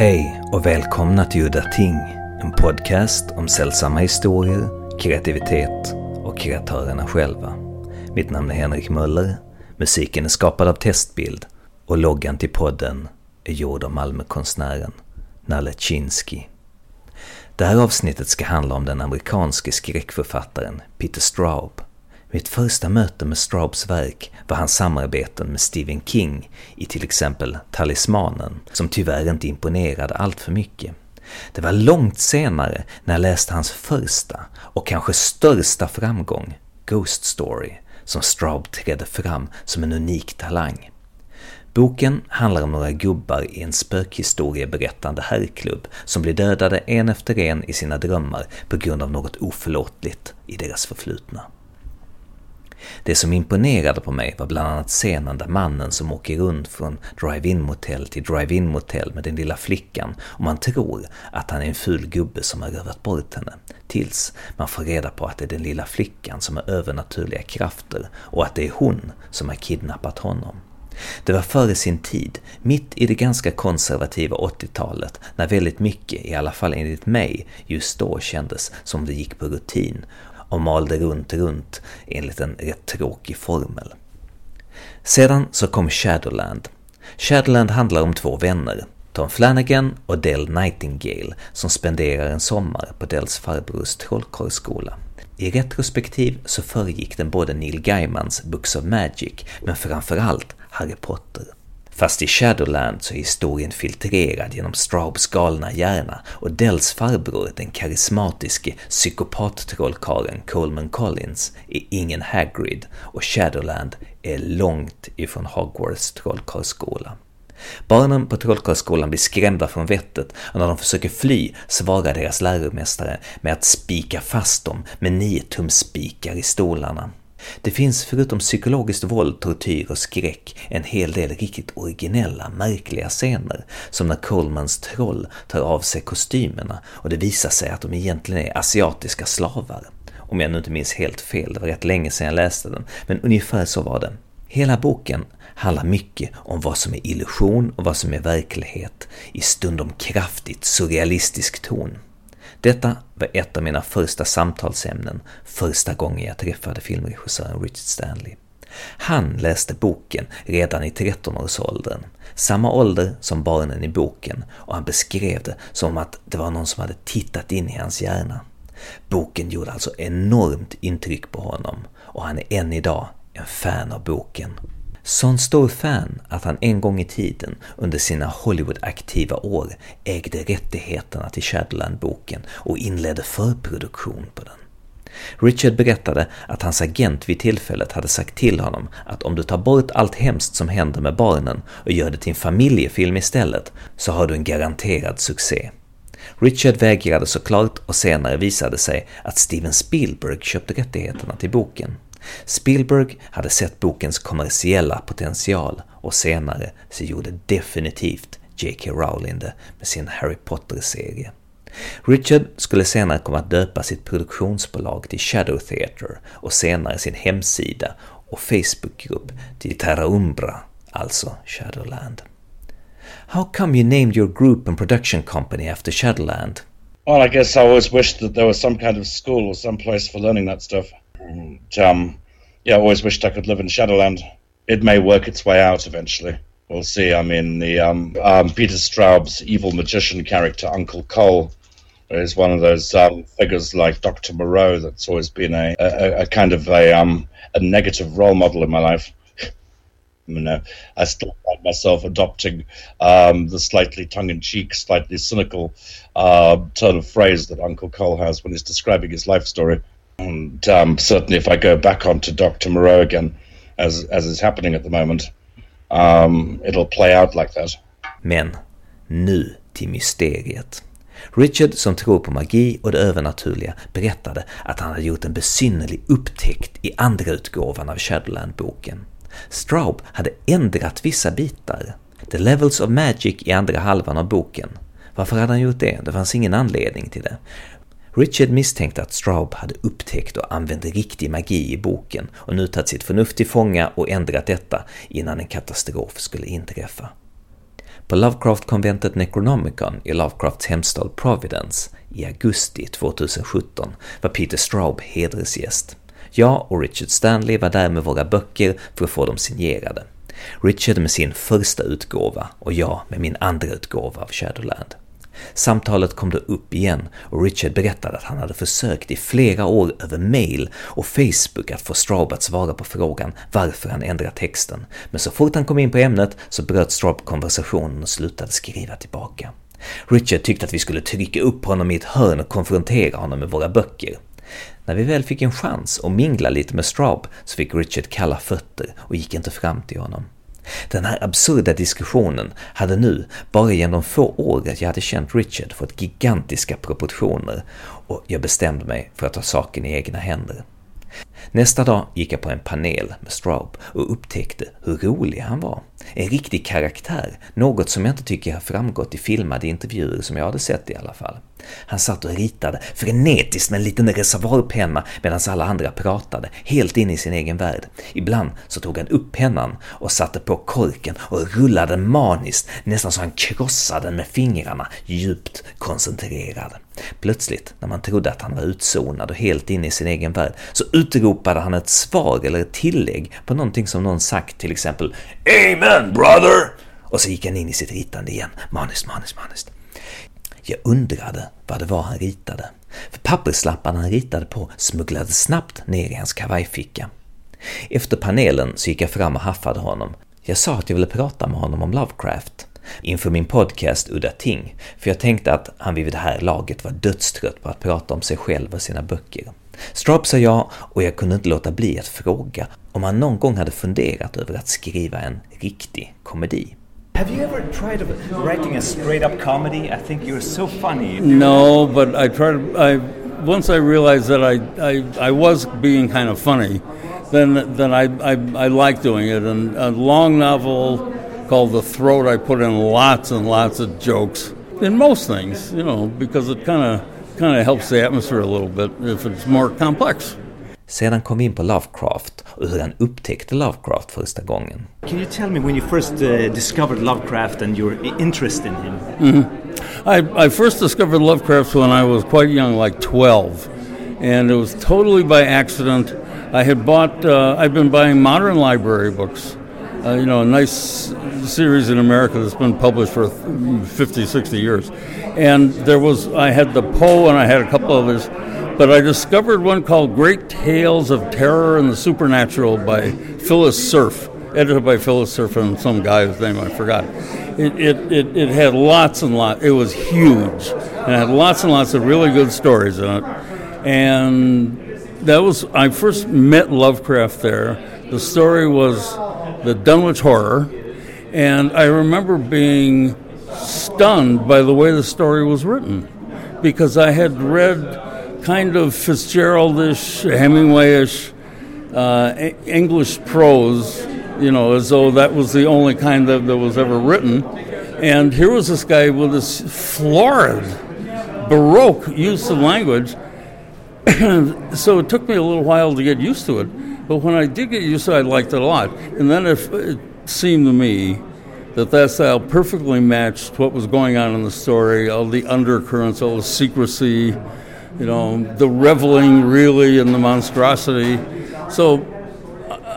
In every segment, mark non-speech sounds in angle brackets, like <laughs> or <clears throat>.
Hej och välkomna till Udda Ting, en podcast om sällsamma historier, kreativitet och kreatörerna själva. Mitt namn är Henrik Möller, musiken är skapad av Testbild och loggan till podden är gjord av Malmökonstnären Nalle Chinsky. Det här avsnittet ska handla om den amerikanske skräckförfattaren Peter Straub mitt första möte med Straubs verk var hans samarbeten med Stephen King i till exempel Talismanen, som tyvärr inte imponerade allt för mycket. Det var långt senare när jag läste hans första och kanske största framgång, Ghost Story, som Straub trädde fram som en unik talang. Boken handlar om några gubbar i en spökhistorieberättande herrklubb som blir dödade en efter en i sina drömmar på grund av något oförlåtligt i deras förflutna. Det som imponerade på mig var bland annat scenen där mannen som åker runt från drive-in motell till drive-in motell med den lilla flickan och man tror att han är en ful gubbe som har rövat bort henne. Tills man får reda på att det är den lilla flickan som har övernaturliga krafter och att det är hon som har kidnappat honom. Det var före sin tid, mitt i det ganska konservativa 80-talet, när väldigt mycket, i alla fall enligt mig, just då kändes som det gick på rutin och malde runt, runt enligt en rätt tråkig formel. Sedan så kom Shadowland. Shadowland handlar om två vänner, Tom Flanagan och Del Nightingale, som spenderar en sommar på Dels farbrors trollkarlsskola. I retrospektiv så föregick den både Neil Gaimans Books of Magic, men framförallt Harry Potter. Fast i Shadowland så är historien filtrerad genom Straubs galna hjärna och Dells farbror, den karismatiske psykopat-trollkarlen Coleman Collins, är ingen Hagrid och Shadowland är långt ifrån Hogwarts trollkarlsskola. Barnen på trollkarlsskolan blir skrämda från vettet och när de försöker fly svarar deras läromästare med att spika fast dem med nio tums spikar i stolarna. Det finns förutom psykologiskt våld, tortyr och skräck en hel del riktigt originella, märkliga scener, som när Colemans troll tar av sig kostymerna och det visar sig att de egentligen är asiatiska slavar. Om jag nu inte minns helt fel, det var rätt länge sedan jag läste den, men ungefär så var det. Hela boken handlar mycket om vad som är illusion och vad som är verklighet, i stundom kraftigt surrealistisk ton. Detta var ett av mina första samtalsämnen första gången jag träffade filmregissören Richard Stanley. Han läste boken redan i 13-årsåldern, samma ålder som barnen i boken, och han beskrev det som att det var någon som hade tittat in i hans hjärna. Boken gjorde alltså enormt intryck på honom och han är än idag en fan av boken. Sån stor fan att han en gång i tiden under sina Hollywood-aktiva år ägde rättigheterna till Shadowland-boken och inledde förproduktion på den. Richard berättade att hans agent vid tillfället hade sagt till honom att om du tar bort allt hemskt som händer med barnen och gör det till en familjefilm istället så har du en garanterad succé. Richard vägrade såklart och senare visade sig att Steven Spielberg köpte rättigheterna till boken. Spielberg hade sett bokens kommersiella potential och senare så gjorde definitivt J.K. Rowling det med sin Harry Potter-serie. Richard skulle senare komma att döpa sitt produktionsbolag till Shadow Theatre och senare sin hemsida och Facebookgrupp till Terra Umbra, alltså Shadowland. How come you named your group and production company after Shadowland? Well, I guess I always wished that there was some kind of school or some place for learning that stuff. And, um, yeah, I always wished I could live in Shadowland. It may work its way out eventually. We'll see. I mean, the um, um, Peter Straub's evil magician character, Uncle Cole, is one of those um, figures like Dr. Moreau that's always been a, a, a kind of a, um, a negative role model in my life. <laughs> You know, I still find myself adopting um, the slightly tongue-in-cheek, slightly cynical uh, turn of phrase that Uncle Cole has when he's describing his life story. And um, certainly, if I go back onto Dr. Moreau again, as as is happening at the moment, um, it'll play out like that. Men nu till mysteriet. Richard, som tror på magi och det övernaturliga, berättade att han hade gjort en besynnerlig upptäckt i andra utgåvan av Shadowland-boken. Straub hade ändrat vissa bitar. The Levels of Magic i andra halvan av boken. Varför hade han gjort det? Det fanns ingen anledning till det. Richard misstänkte att Straub hade upptäckt och använt riktig magi i boken och nu tagit sitt förnuft till fånga och ändrat detta innan en katastrof skulle inträffa. På Lovecraft-konventet Necronomicon i Lovecrafts hemstad Providence i augusti 2017 var Peter Straub hedersgäst. Jag och Richard Stanley var där med våra böcker för att få dem signerade. Richard med sin första utgåva och jag med min andra utgåva av Shadowland. Samtalet kom då upp igen och Richard berättade att han hade försökt i flera år över mail och Facebook att få Straub att svara på frågan varför han ändrat texten, men så fort han kom in på ämnet så bröt Straub konversationen och slutade skriva tillbaka. Richard tyckte att vi skulle trycka upp honom i ett hörn och konfrontera honom med våra böcker. När vi väl fick en chans att mingla lite med Straub så fick Richard kalla fötter och gick inte fram till honom. Den här absurda diskussionen hade nu, bara genom få år att jag hade känt Richard, fått gigantiska proportioner och jag bestämde mig för att ta saken i egna händer. Nästa dag gick jag på en panel med Straub och upptäckte hur rolig han var. En riktig karaktär, något som jag inte tycker har framgått i filmade intervjuer som jag hade sett i alla fall. Han satt och ritade frenetiskt med en liten reservoarpenna medan alla andra pratade, helt in i sin egen värld. Ibland så tog han upp pennan och satte på korken och rullade maniskt, nästan så han krossade den med fingrarna, djupt koncentrerad. Plötsligt, när man trodde att han var utzonad och helt inne i sin egen värld, så utropade han ett svar eller ett tillägg på någonting som någon sagt, till exempel ”Amen brother!” och så gick han in i sitt ritande igen, maniskt, maniskt, maniskt. Jag undrade vad det var han ritade, för papperslapparna han ritade på smugglades snabbt ner i hans kavajficka. Efter panelen så gick jag fram och haffade honom. Jag sa att jag ville prata med honom om Lovecraft inför min podcast Udda Ting, för jag tänkte att han vid det här laget var dödstrött på att prata om sig själv och sina böcker. Straub sa ja och jag kunde inte låta bli att fråga om han någon gång hade funderat över att skriva en riktig komedi. Have you ever tried writing a straight up comedy? I think you're so funny. No, but I tried. I once I realized that I, I, I was being kind of funny, then then I, I, I like doing it. And a long novel called The Throat, I put in lots and lots of jokes in most things, you know, because it kind of kind of helps the atmosphere a little bit if it's more complex. Sedan kom vi in på Lovecraft och hur han upptäckte Lovecraft första gången. Can you tell me when you first uh, discovered Lovecraft and your interest in him? Mm-hmm. I, I first discovered Lovecraft when I was quite young, like 12. And it was totally by accident. I had bought, uh, I've been buying modern library books. Uh, you know, a nice series in America that's been published for 50, 60 years. And there was, I had the Poe and I had a couple others but I discovered one called Great Tales of Terror and the Supernatural by Phyllis Cerf, edited by Phyllis Cerf and some guy whose name I forgot. It, it, it, it had lots and lots, it was huge, and it had lots and lots of really good stories in it. And that was, I first met Lovecraft there. The story was the Dunwich Horror, and I remember being stunned by the way the story was written because I had read kind of Fitzgeraldish, Hemingwayish uh, English prose, you know, as though that was the only kind that, that was ever written. And here was this guy with this florid, Baroque use of language. <clears throat> so it took me a little while to get used to it. But when I did get used to it, I liked it a lot. And then it, it seemed to me that that style perfectly matched what was going on in the story, all the undercurrents, all the secrecy, you know, the reveling really in the monstrosity. So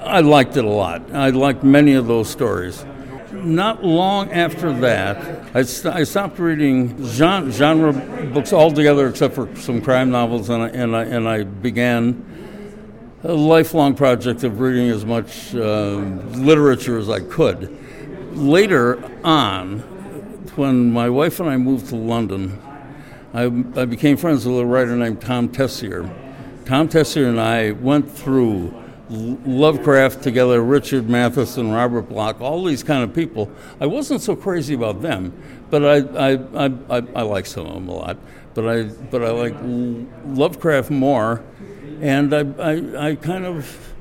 I liked it a lot. I liked many of those stories. Not long after that, I, st- I stopped reading genre, genre, books altogether except for some crime novels, and I, and I, and I began a lifelong project of reading as much uh, literature as I could. Later on, when my wife and I moved to London, I, I became friends with a writer named Tom Tessier. Tom Tessier and I went through Lovecraft together, Richard Matheson, Robert Bloch, all these kind of people. I wasn't so crazy about them, but I, I, I, I, I like some of them a lot. But I, but I like Lovecraft more, and I, I, I kind of,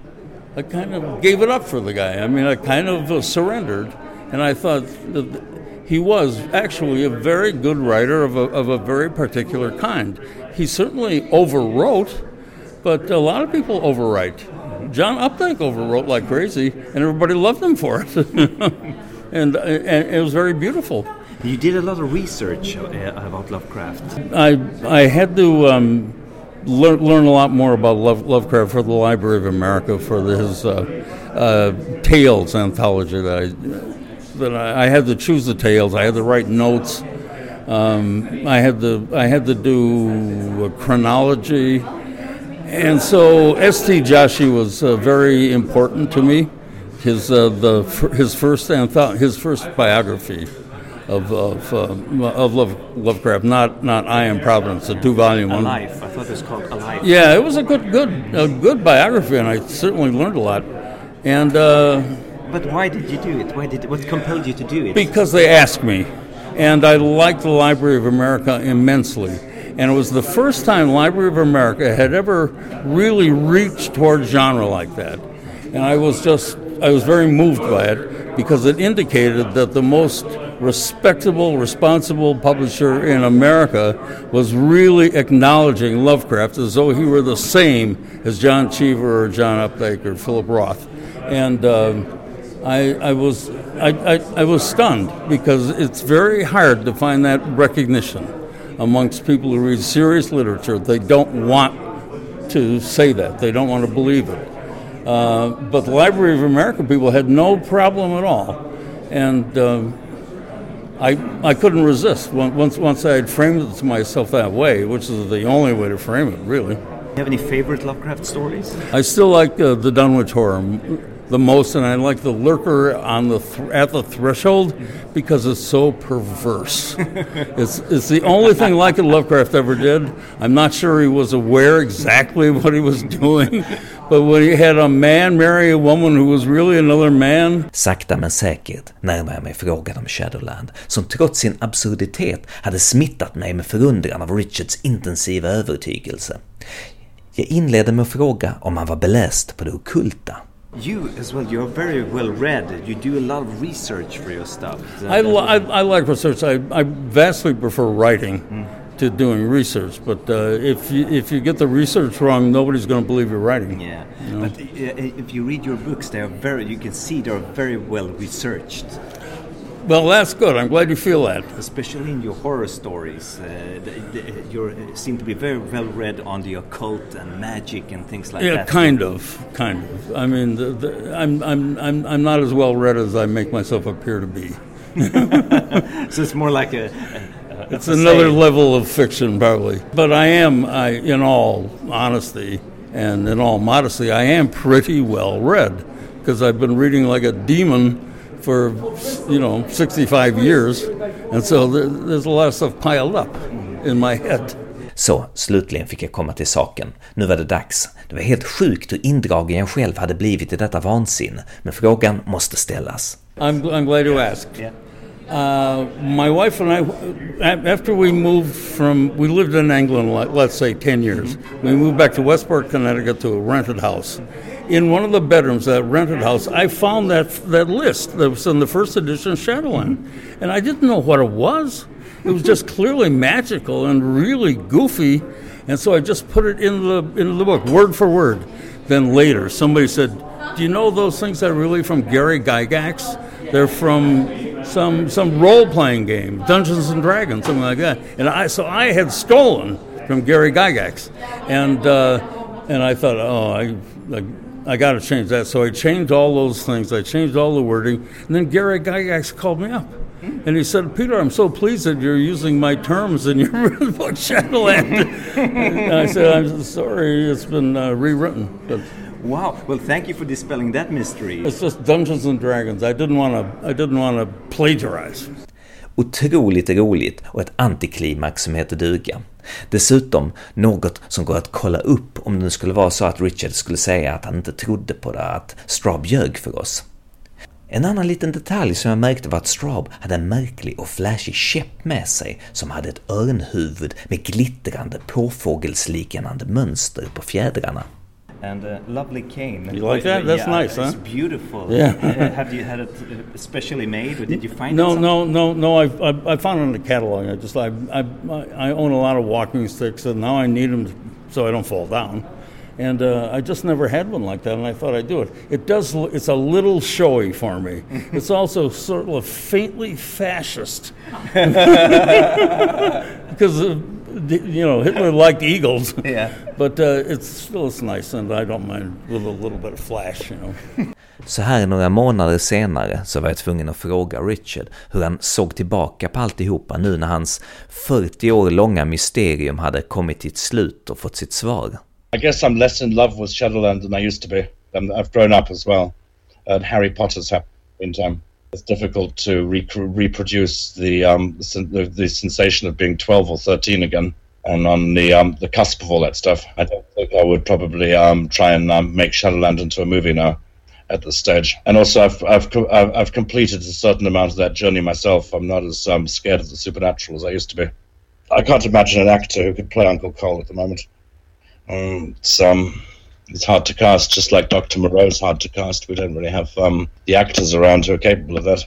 I kind of gave it up for the guy. I mean, I kind of uh, surrendered, and I thought that he was actually a very good writer of a, of a very particular kind. He certainly overwrote, but a lot of people overwrite. John Updike overwrote like crazy, and everybody loved him for it. <laughs> and, and it was very beautiful. You did a lot of research uh, about Lovecraft. I I had to um, learn, learn a lot more about Love, Lovecraft for the Library of America for his uh, uh, Tales anthology that I that I, I, had to choose the tales. I had to write notes. Um, I had to I had to do a chronology, and so S.T. Joshi was uh, very important to me. His uh, the his first antho- his first biography of of, uh, of Love, Lovecraft, not not I Am Providence, a two volume one. A Life, I thought it was called A Life. Yeah, it was a good good a good biography, and I certainly learned a lot. And uh, but why did you do it? Why did what compelled you to do it? Because they asked me, and I liked the Library of America immensely. And it was the first time Library of America had ever really reached toward genre like that. And I was just I was very moved by it because it indicated that the most respectable, responsible publisher in America was really acknowledging Lovecraft as though he were the same as John Cheever or John Updike or Philip Roth. And um, I, I, was, I, I, I was stunned because it's very hard to find that recognition amongst people who read serious literature. They don't want to say that, they don't want to believe it. Uh, but the Library of America people had no problem at all. And um, I, I couldn't resist once, once I had framed it to myself that way, which is the only way to frame it, really. Do you have any favorite Lovecraft stories? I still like uh, the Dunwich Horror the most, and I like the lurker on the th- at the threshold because it's so perverse. <laughs> it's it's the only thing like it Lovecraft ever did. I'm not sure he was aware exactly <laughs> what he was doing, but when he had a man marry a woman who was really another man. Sakta men säkert närmar jag mig frågan om Shadowland, som trots sin absurditet hade smittat mig med förundran av Richards intensiva övertygelse. Jag inledde med att fråga om han var beläst på det okulta. You as well. You're very well read. You do a lot of research for your stuff. I, I, I, like research. I, I vastly prefer writing mm. to doing research. But uh, if you, if you get the research wrong, nobody's going to believe you're writing. Yeah. You know? But uh, if you read your books, they are very. You can see they're very well researched. Well, that's good. I'm glad you feel that. Especially in your horror stories, uh, you uh, seem to be very well read on the occult and magic and things like yeah, that. Yeah, kind of, kind of. I mean, the, the, I'm, I'm, I'm, I'm not as well read as I make myself appear to be. <laughs> so it's more like a. a it's another level of fiction, probably. But I am, I, in all honesty and in all modesty, I am pretty well read because I've been reading like a demon for you know 65 years, and so there's a lot of stuff piled up in my head. Så, slutligen fick jag komma till saken. Nu var det dags. Det var helt sjukt hur indragen jag själv hade blivit i detta vansinne, men frågan måste ställas. I'm, I'm glad you asked. Yeah. Uh, my wife and I, after we moved from, we lived in England, let's say 10 years. We moved back to Westport, Connecticut to a rented house in one of the bedrooms of that rented house, I found that that list that was in the first edition of Shadowland, and I didn't know what it was. It was just <laughs> clearly magical and really goofy, and so I just put it in the in the book, word for word. Then later, somebody said, "Do you know those things are really from Gary Gygax? They're from some some role playing game, Dungeons and Dragons, something like that." And I so I had stolen from Gary Gygax, and uh, and I thought, "Oh, I." I I got to change that. So I changed all those things. I changed all the wording. And then Gary Gygax called me up. And he said, Peter, I'm so pleased that you're using my terms in your <laughs> book, Shadowland. and I said, I'm sorry, it's been uh, rewritten. But wow. Well, thank you for dispelling that mystery. It's just Dungeons and Dragons. I didn't want to. I didn't want to plagiarize. Otroligt roligt och ett antiklimax som heter duga. Dessutom något som går att kolla upp om det skulle vara så att Richard skulle säga att han inte trodde på det, att Straub ljög för oss. En annan liten detalj som jag märkte var att Straub hade en märklig och flashig käpp med sig som hade ett örnhuvud med glittrande påfågelsliknande mönster på fjädrarna. And a lovely cane. You like that? That's yeah, nice, it's beautiful. Yeah. <laughs> Have you had it uh, specially made, or did you find no, it? No, no, no, I, I found it in the catalog. I just I, I I own a lot of walking sticks, and now I need them so I don't fall down. And uh, I just never had one like that, and I thought I'd do it. It does. It's a little showy for me. <laughs> it's also sort of faintly fascist <laughs> because uh, you know Hitler liked eagles. <laughs> Yeah. But uh, it's still it's nice, and I don't mind with a little bit of flash, you know. Så här några månader senare så var jag tvungen att fråga Richard hur han såg tillbaka på alltihopa nu när hans 40 år långa mysterium hade kommit till ett slut och fått sitt svar. I guess I'm less in love with Shadowland than I used to be. I've grown up as well. And Harry Potter's happened in time. It's difficult to re- reproduce the, um, the, the sensation of being 12 or 13 again. And on the um, the cusp of all that stuff, I don't think I would probably um, try and um, make Shadowland into a movie now at this stage. And also, I've I've I've, completed a certain amount of that journey myself. I'm not as um, scared of the supernatural as I used to be. I can't imagine an actor who could play Uncle Cole at the moment. Um, it's um, it's hard to cast, just like Doctor Moreau's hard to cast. We don't really have um, the actors around who are capable of that.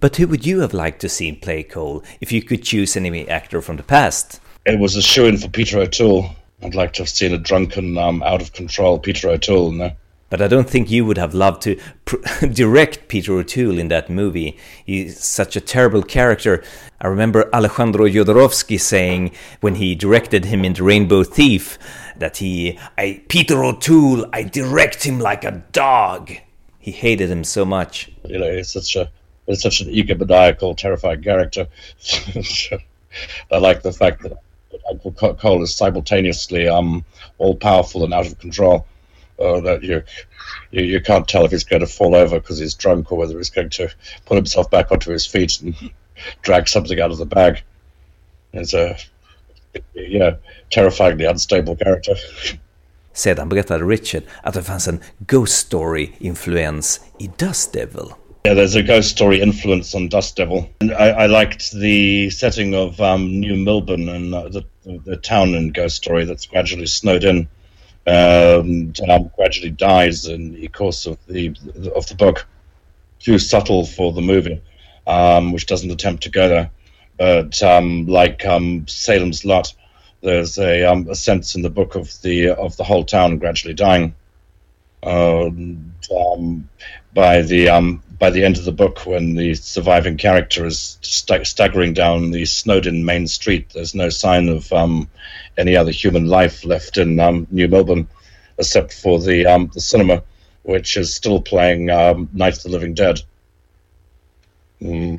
But who would you have liked to see play Cole if you could choose any actor from the past? It was a shoe in for Peter O'Toole. I'd like to have seen a drunken, um, out of control Peter O'Toole in there. But I don't think you would have loved to pr- <laughs> direct Peter O'Toole in that movie. He's such a terrible character. I remember Alejandro Jodorowsky saying when he directed him in The Rainbow Thief that he, I, Peter O'Toole, I direct him like a dog. He hated him so much. You know, he's such a, he's such an egomaniacal, terrifying character. <laughs> I like the fact that Uncle Cole is simultaneously um, all powerful and out of control uh, that you, you you can't tell if he's going to fall over because he's drunk or whether he's going to put himself back onto his feet and <laughs> drag something out of the bag. It's a yeah, terrifyingly unstable character. Sedan berättade Richard att det fanns en Ghost Story-influens i Dust Devil. Yeah, there's a ghost story influence on Dust Devil. And I, I liked the setting of um, New Milburn and uh, the, the town in Ghost Story that's gradually snowed in and um, gradually dies in the course of the of the book. Too subtle for the movie, um, which doesn't attempt to go there. But um, like um, Salem's Lot, there's a, um, a, sense in the book of the of the whole town gradually dying. by the by the end of the book, when the surviving character is st- staggering down the Snowdon main street, there's no sign of um, any other human life left in um, New Milburn, except for the um, the cinema, which is still playing um, Night of the Living Dead. Mm,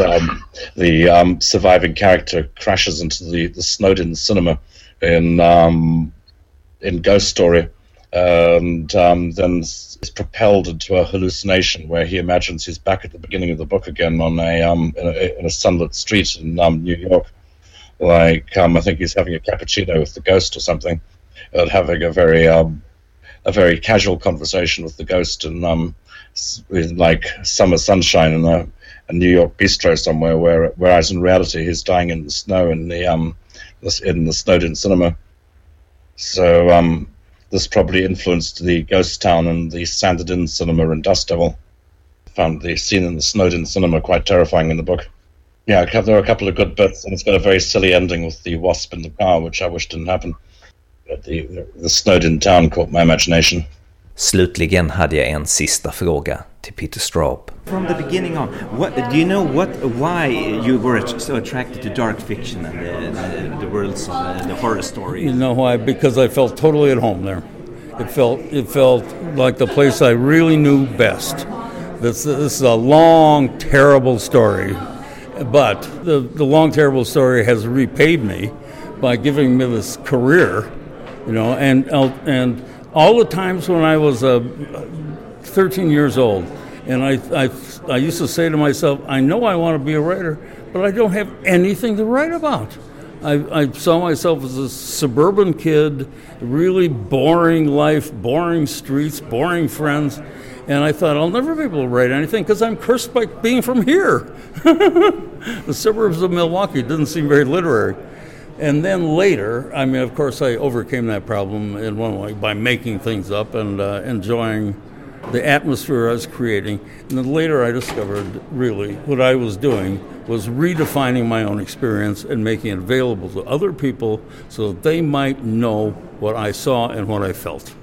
um, the um, surviving character crashes into the, the Snowdon cinema in in Ghost Story and um, then is propelled into a hallucination where he imagines he's back at the beginning of the book again on a um, in a, in a sunlit street in um, New York. Like um, I think he's having a cappuccino with the ghost or something, and having a very um, a very casual conversation with the ghost and um, like summer sunshine in a, a, New York bistro somewhere, where whereas in reality he's dying in the snow in the um in the Snowdon cinema. So um, this probably influenced the Ghost Town and the Sanditon cinema in Dust Devil. Found the scene in the Snowden cinema quite terrifying in the book. Yeah, there are a couple of good bits, and it's got a very silly ending with the wasp in the car, which I wish didn't happen. But the, the Snowdon town caught my imagination. Slutligen hade jag en sista fråga till Peter Straub. From the beginning on, what do you know what why you were so attracted to dark fiction and the, the, the worlds of uh, the horror story? You know why? Because I felt totally at home there. It felt it felt like the place I really knew best. This, this is a long, terrible story, but the, the long, terrible story has repaid me by giving me this career, you know, and and all the times when I was uh, 13 years old, and I, I, I used to say to myself, I know I want to be a writer, but I don't have anything to write about. I, I saw myself as a suburban kid, really boring life, boring streets, boring friends. And I thought, I'll never be able to write anything because I'm cursed by being from here. <laughs> the suburbs of Milwaukee didn't seem very literary. And then later, I mean, of course, I overcame that problem in one way by making things up and uh, enjoying the atmosphere I was creating. And then later I discovered really what I was doing was redefining my own experience and making it available to other people so that they might know what I saw and what I felt.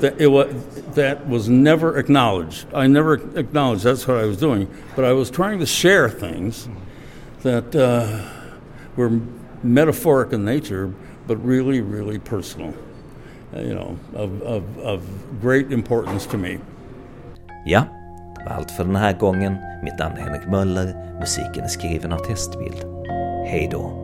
That, it was, that was never acknowledged. I never acknowledged that's what I was doing, but I was trying to share things that uh, were metaphoric in nature, but really, really personal. Uh, you know, of, of, of great importance to me. Ja, det var allt för den här gången. Mitt namn är Henrik Möller. Musiken är skriven av Testbild. Hej då.